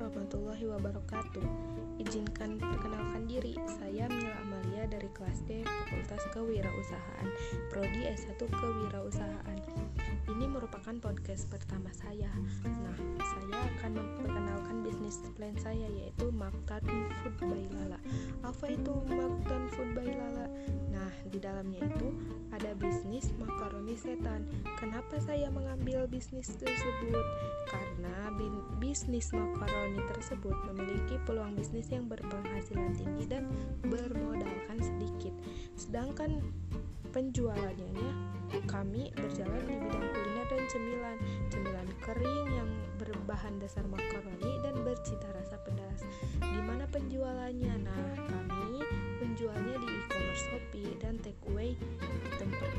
warahmatullahi wabarakatuh. Izinkan perkenalkan diri, saya Mila Amalia dari kelas D Fakultas Kewirausahaan Prodi S1 Kewirausahaan. Ini merupakan podcast pertama saya. Nah, saya akan memperkenalkan bisnis plan saya yaitu Maktan Food by Lala. Apa itu Maktan Food by Lala? Nah, di dalamnya itu ada bisnis makaroni setan. Kenapa saya mengambil bisnis tersebut? Karena bisnis makaroni tersebut memiliki peluang bisnis yang berpenghasilan tinggi dan bermodalkan sedikit. Sedangkan penjualannya kami berjalan di bidang kuliner dan cemilan. Cemilan kering yang berbahan dasar makaroni dan bercita rasa pedas. Gimana penjualannya? Nah kami menjualnya di e-commerce Shopee dan takeaway tempat